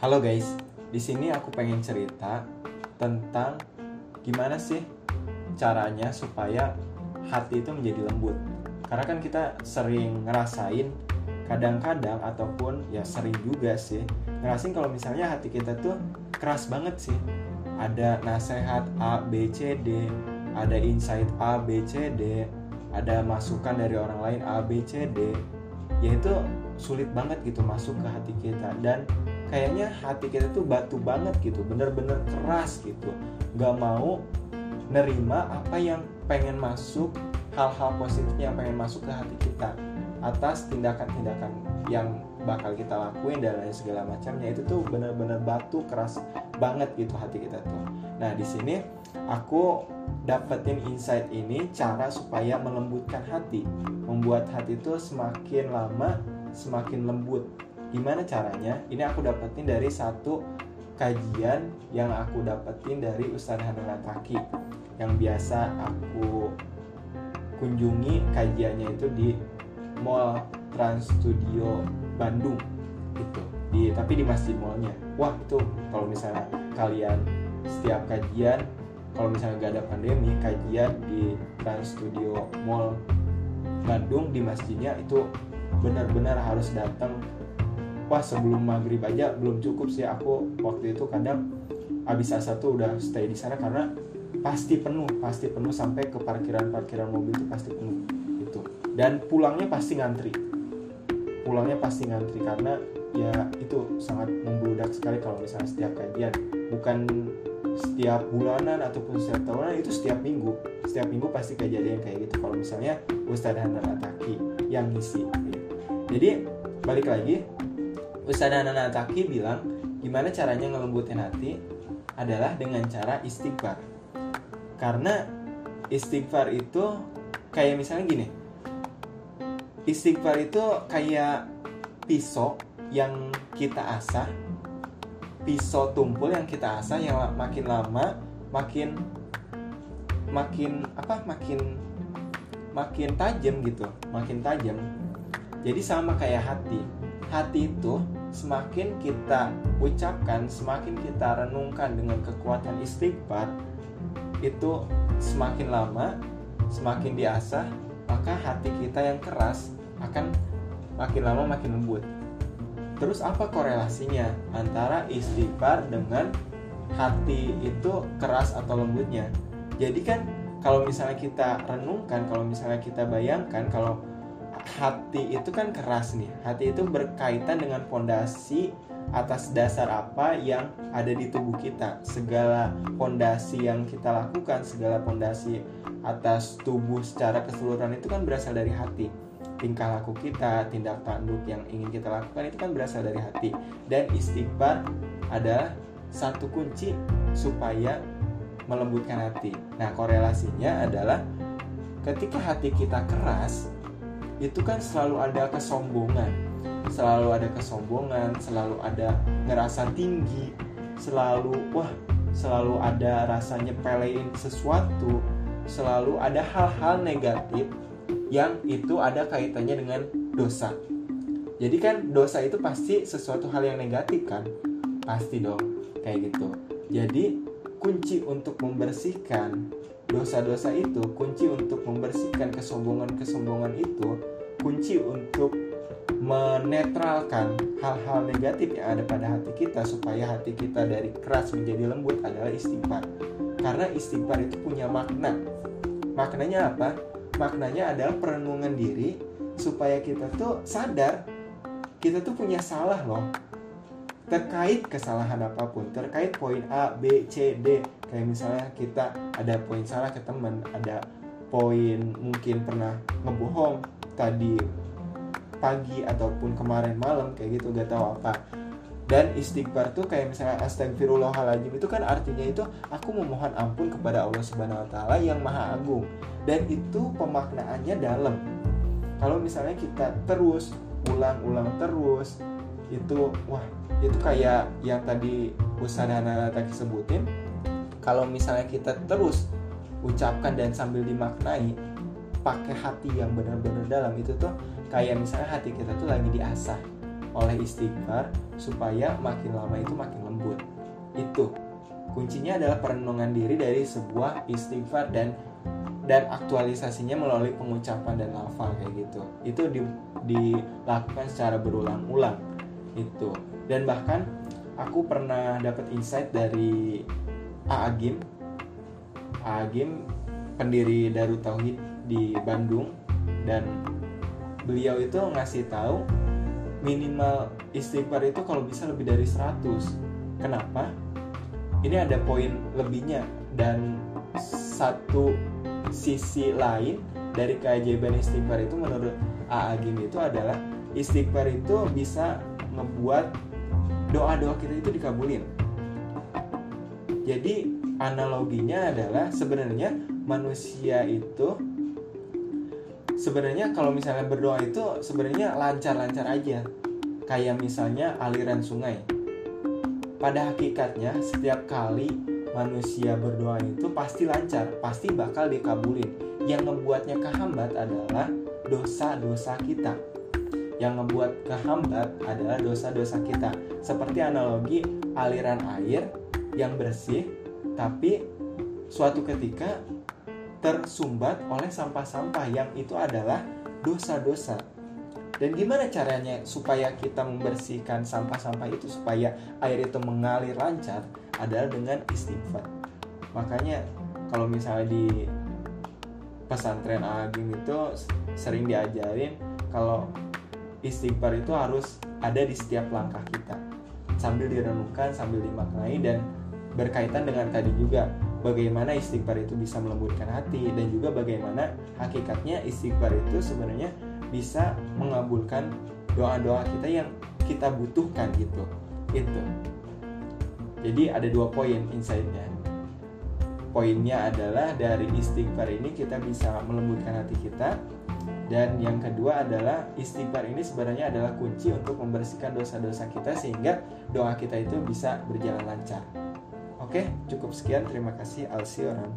Halo guys, di sini aku pengen cerita tentang gimana sih caranya supaya hati itu menjadi lembut. Karena kan kita sering ngerasain kadang-kadang ataupun ya sering juga sih ngerasain kalau misalnya hati kita tuh keras banget sih. Ada nasihat A, B, C, D, ada insight A, B, C, D, ada masukan dari orang lain A, B, C, D. Yaitu sulit banget gitu masuk ke hati kita dan kayaknya hati kita tuh batu banget gitu bener-bener keras gitu. Nggak mau nerima apa yang pengen masuk hal-hal positifnya yang pengen masuk ke hati kita atas tindakan-tindakan yang bakal kita lakuin dan lain segala macamnya. Itu tuh bener-bener batu keras banget gitu hati kita tuh. Nah di sini aku dapetin insight ini cara supaya melembutkan hati. Membuat hati itu semakin lama semakin lembut Gimana caranya? Ini aku dapetin dari satu kajian yang aku dapetin dari Ustadz Hanan Taki. Yang biasa aku kunjungi kajiannya itu di Mall Trans Studio Bandung gitu. Di tapi di masjid mallnya. Wah itu kalau misalnya kalian setiap kajian kalau misalnya nggak ada pandemi kajian di Trans Studio Mall Bandung di masjidnya itu benar-benar harus datang wah sebelum maghrib aja belum cukup sih. Aku waktu itu kadang habis asar tuh udah stay di sana karena pasti penuh pasti penuh sampai ke parkiran parkiran mobil itu pasti penuh itu dan pulangnya pasti ngantri. Pulangnya pasti ngantri karena ya itu sangat membludak sekali kalau misalnya setiap kajian bukan setiap bulanan ataupun setiap tahunan itu setiap minggu. Setiap minggu pasti kejadian kayak gitu. Kalau misalnya Ustadz Hanan Ataki yang ngisi jadi balik lagi Ustadz Nana bilang gimana caranya ngelembutin hati adalah dengan cara istighfar. Karena istighfar itu kayak misalnya gini. Istighfar itu kayak pisau yang kita asah, pisau tumpul yang kita asah yang makin lama makin makin apa makin makin tajam gitu, makin tajam. Jadi sama kayak hati. Hati itu semakin kita ucapkan, semakin kita renungkan dengan kekuatan istighfar, itu semakin lama, semakin diasah, maka hati kita yang keras akan makin lama makin lembut. Terus apa korelasinya antara istighfar dengan hati itu keras atau lembutnya? Jadi kan kalau misalnya kita renungkan, kalau misalnya kita bayangkan kalau hati itu kan keras nih. Hati itu berkaitan dengan pondasi atas dasar apa yang ada di tubuh kita. Segala pondasi yang kita lakukan, segala pondasi atas tubuh secara keseluruhan itu kan berasal dari hati. Tingkah laku kita, tindak tanduk yang ingin kita lakukan itu kan berasal dari hati. Dan istighfar adalah satu kunci supaya melembutkan hati. Nah, korelasinya adalah ketika hati kita keras, itu kan selalu ada kesombongan. Selalu ada kesombongan selalu ada ngerasa tinggi selalu wah selalu ada rasanya pelein sesuatu selalu ada hal-hal negatif yang itu ada kaitannya dengan dosa. Jadi kan dosa itu pasti sesuatu hal yang negatif kan? Pasti dong kayak gitu. Jadi kunci untuk membersihkan dosa-dosa itu kunci untuk membersihkan kesombongan-kesombongan itu kunci untuk menetralkan hal-hal negatif yang ada pada hati kita supaya hati kita dari keras menjadi lembut adalah istighfar. Karena istighfar itu punya makna. Maknanya apa? Maknanya adalah perenungan diri supaya kita tuh sadar kita tuh punya salah loh terkait kesalahan apa pun terkait poin A, B, C, D. Kayak misalnya kita ada poin salah ke teman ada poin mungkin pernah ngebohong tadi pagi ataupun kemarin malam kayak gitu gak tahu apa. Dan istighfar tuh kayak misalnya astagfirullahaladzim itu kan artinya itu aku memohon ampun kepada Allah Subhanahu wa taala yang maha agung. Dan itu pemaknaannya dalam. Kalau misalnya kita terus ulang-ulang terus itu wah itu kayak yang tadi Ustadz tadi sebutin. Kalau misalnya kita terus ucapkan dan sambil dimaknai pakai hati yang benar-benar dalam itu tuh kayak misalnya hati kita tuh lagi diasah oleh istighfar supaya makin lama itu makin lembut. Itu. Kuncinya adalah perenungan diri dari sebuah istighfar dan dan aktualisasinya melalui pengucapan dan lafal kayak gitu. Itu di, dilakukan secara berulang-ulang itu dan bahkan aku pernah dapat insight dari Aagim. Aagim pendiri Darut Tauhid di Bandung. Dan beliau itu ngasih tahu minimal istighfar itu kalau bisa lebih dari 100 kenapa? Ini ada poin lebihnya. Dan satu sisi lain dari keajaiban istighfar itu menurut Aagim itu adalah istighfar itu bisa ngebuat doa-doa kita itu dikabulin. Jadi analoginya adalah sebenarnya manusia itu sebenarnya kalau misalnya berdoa itu sebenarnya lancar-lancar aja. Kayak misalnya aliran sungai. Pada hakikatnya setiap kali manusia berdoa itu pasti lancar, pasti bakal dikabulin. Yang membuatnya kehambat adalah dosa-dosa kita. Yang membuat kehambat adalah dosa-dosa kita. Seperti analogi aliran air yang bersih, tapi suatu ketika tersumbat oleh sampah-sampah yang itu adalah dosa-dosa. Dan gimana caranya supaya kita membersihkan sampah-sampah itu supaya air itu mengalir lancar? adalah dengan istighfar makanya kalau misalnya di pesantren agim itu sering diajarin kalau istighfar itu harus ada di setiap langkah kita. Sambil direnungkan sambil dimaknai dan berkaitan dengan tadi juga bagaimana istighfar itu bisa melembutkan hati dan juga bagaimana hakikatnya istighfar itu sebenarnya bisa mengabulkan doa-doa kita yang kita butuhkan gitu. Itu. Jadi ada dua poin insightnya. Poinnya adalah dari istighfar ini kita bisa melembutkan hati kita dan yang kedua adalah istighfar ini sebenarnya adalah kunci untuk membersihkan dosa-dosa kita sehingga doa kita itu bisa berjalan lancar. Oke, cukup sekian. Terima kasih. Alsi orang.